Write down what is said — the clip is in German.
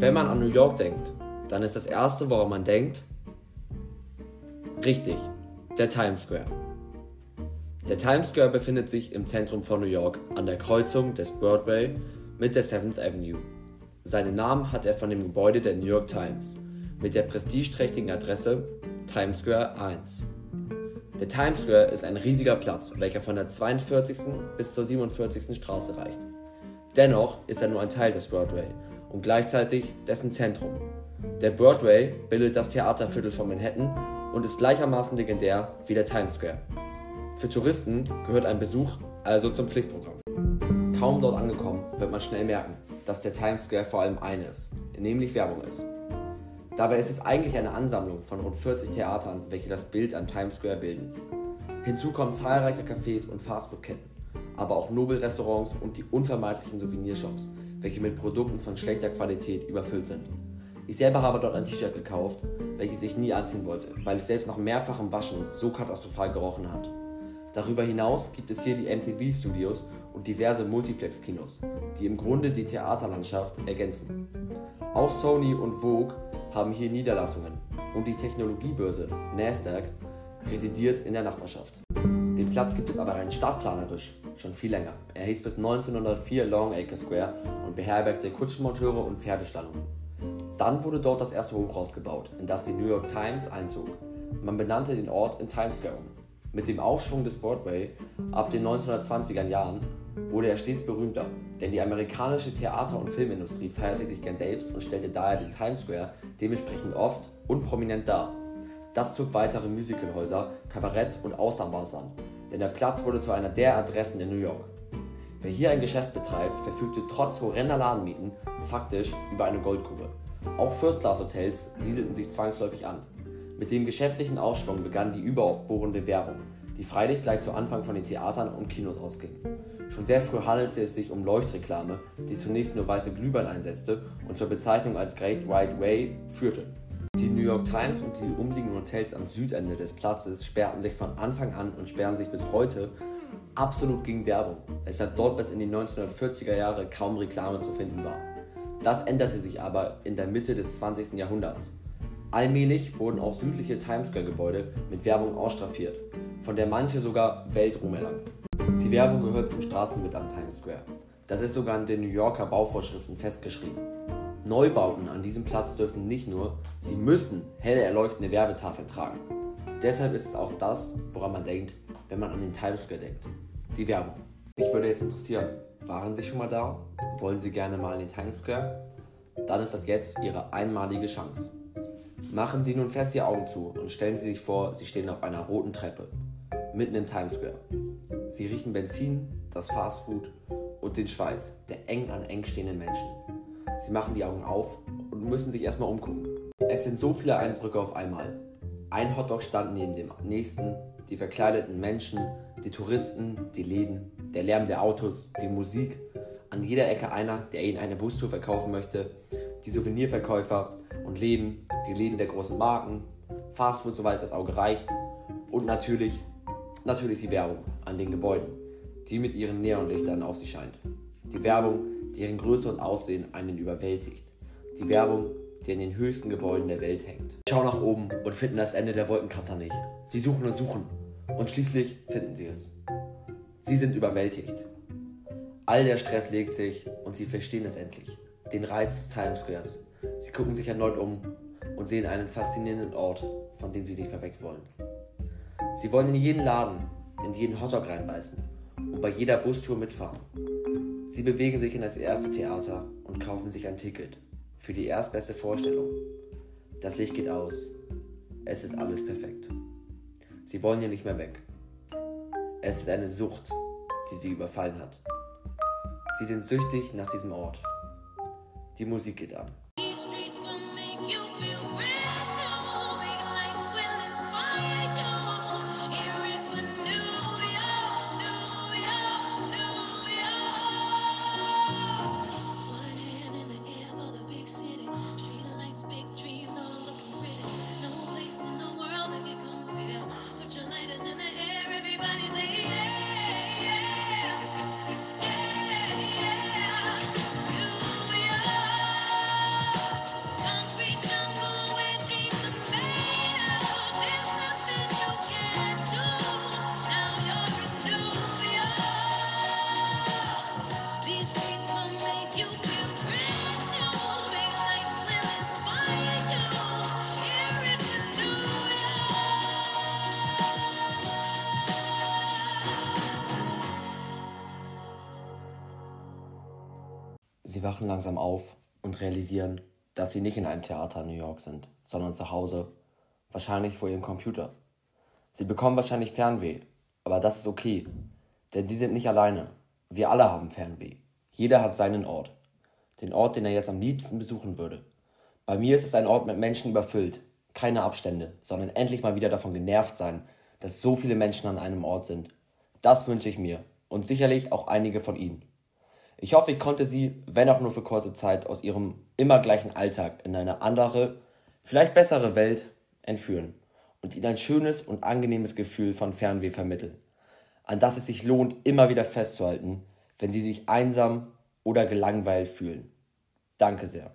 Wenn man an New York denkt, dann ist das erste, woran man denkt, richtig, der Times Square. Der Times Square befindet sich im Zentrum von New York an der Kreuzung des Broadway mit der 7th Avenue. Seinen Namen hat er von dem Gebäude der New York Times mit der prestigeträchtigen Adresse Times Square 1. Der Times Square ist ein riesiger Platz, welcher von der 42. bis zur 47. Straße reicht. Dennoch ist er nur ein Teil des Broadway und gleichzeitig dessen Zentrum. Der Broadway bildet das Theaterviertel von Manhattan und ist gleichermaßen legendär wie der Times Square. Für Touristen gehört ein Besuch also zum Pflichtprogramm. Kaum dort angekommen, wird man schnell merken, dass der Times Square vor allem eines, nämlich Werbung ist. Dabei ist es eigentlich eine Ansammlung von rund 40 Theatern, welche das Bild am Times Square bilden. Hinzu kommen zahlreiche Cafés und Fastfood-Ketten, aber auch Nobelrestaurants und die unvermeidlichen Souvenirshops, welche mit Produkten von schlechter Qualität überfüllt sind. Ich selber habe dort ein T-Shirt gekauft, welches ich nie anziehen wollte, weil es selbst nach mehrfachem Waschen so katastrophal gerochen hat. Darüber hinaus gibt es hier die MTV Studios und diverse Multiplex-Kinos, die im Grunde die Theaterlandschaft ergänzen. Auch Sony und Vogue haben hier Niederlassungen und die Technologiebörse Nasdaq residiert in der Nachbarschaft. Platz gibt es aber rein stadtplanerisch schon viel länger. Er hieß bis 1904 Longacre Square und beherbergte Kutschenmonteure und Pferdestallungen. Dann wurde dort das erste Hochhaus gebaut, in das die New York Times einzog. Man benannte den Ort in Times Square um. Mit dem Aufschwung des Broadway ab den 1920er Jahren wurde er stets berühmter, denn die amerikanische Theater- und Filmindustrie feierte sich gern selbst und stellte daher den Times Square dementsprechend oft und prominent dar. Das zog weitere Musicalhäuser, Kabaretts und Austernbars an, denn der Platz wurde zu einer der Adressen in New York. Wer hier ein Geschäft betreibt, verfügte trotz horrender Ladenmieten faktisch über eine Goldgrube. Auch First-Class-Hotels siedelten sich zwangsläufig an. Mit dem geschäftlichen Aufschwung begann die überbohrende Werbung, die freilich gleich zu Anfang von den Theatern und Kinos ausging. Schon sehr früh handelte es sich um Leuchtreklame, die zunächst nur weiße Glühbirnen einsetzte und zur Bezeichnung als Great White Way führte. Die New York Times und die umliegenden Hotels am Südende des Platzes sperrten sich von Anfang an und sperren sich bis heute absolut gegen Werbung, weshalb dort bis in die 1940er Jahre kaum Reklame zu finden war. Das änderte sich aber in der Mitte des 20. Jahrhunderts. Allmählich wurden auch südliche Times Square Gebäude mit Werbung ausstraffiert, von der manche sogar Weltruhm erlangen. Die Werbung gehört zum Straßenbild am Times Square. Das ist sogar in den New Yorker Bauvorschriften festgeschrieben. Neubauten an diesem Platz dürfen nicht nur, sie müssen hell erleuchtende Werbetafeln tragen. Deshalb ist es auch das, woran man denkt, wenn man an den Times Square denkt. Die Werbung. Mich würde jetzt interessieren, waren Sie schon mal da? Wollen Sie gerne mal in den Times Square? Dann ist das jetzt Ihre einmalige Chance. Machen Sie nun fest die Augen zu und stellen Sie sich vor, Sie stehen auf einer roten Treppe, mitten im Times Square. Sie riechen Benzin, das Fastfood und den Schweiß der eng an eng stehenden Menschen. Sie machen die Augen auf und müssen sich erstmal umgucken. Es sind so viele Eindrücke auf einmal. Ein Hotdog stand neben dem nächsten, die verkleideten Menschen, die Touristen, die Läden, der Lärm der Autos, die Musik, an jeder Ecke einer, der ihnen eine Bustour verkaufen möchte, die Souvenirverkäufer und Läden, die Läden der großen Marken, Fastfood soweit das Auge reicht und natürlich, natürlich die Werbung an den Gebäuden, die mit ihren Neonlichtern auf sie scheint. Die Werbung, deren Größe und Aussehen einen überwältigt. Die Werbung, die in den höchsten Gebäuden der Welt hängt. Sie schauen nach oben und finden das Ende der Wolkenkratzer nicht. Sie suchen und suchen und schließlich finden sie es. Sie sind überwältigt. All der Stress legt sich und sie verstehen es endlich. Den Reiz des Times Squares. Sie gucken sich erneut um und sehen einen faszinierenden Ort, von dem sie nicht mehr weg wollen. Sie wollen in jeden Laden, in jeden Hotdog reinbeißen und bei jeder Bustour mitfahren. Sie bewegen sich in das erste Theater und kaufen sich ein Ticket für die erstbeste Vorstellung. Das Licht geht aus. Es ist alles perfekt. Sie wollen hier nicht mehr weg. Es ist eine Sucht, die sie überfallen hat. Sie sind süchtig nach diesem Ort. Die Musik geht an. Sie wachen langsam auf und realisieren, dass sie nicht in einem Theater in New York sind, sondern zu Hause, wahrscheinlich vor ihrem Computer. Sie bekommen wahrscheinlich Fernweh, aber das ist okay, denn sie sind nicht alleine. Wir alle haben Fernweh. Jeder hat seinen Ort. Den Ort, den er jetzt am liebsten besuchen würde. Bei mir ist es ein Ort mit Menschen überfüllt. Keine Abstände, sondern endlich mal wieder davon genervt sein, dass so viele Menschen an einem Ort sind. Das wünsche ich mir und sicherlich auch einige von Ihnen. Ich hoffe, ich konnte Sie, wenn auch nur für kurze Zeit, aus Ihrem immer gleichen Alltag in eine andere, vielleicht bessere Welt entführen und Ihnen ein schönes und angenehmes Gefühl von Fernweh vermitteln, an das es sich lohnt, immer wieder festzuhalten, wenn Sie sich einsam oder gelangweilt fühlen. Danke sehr.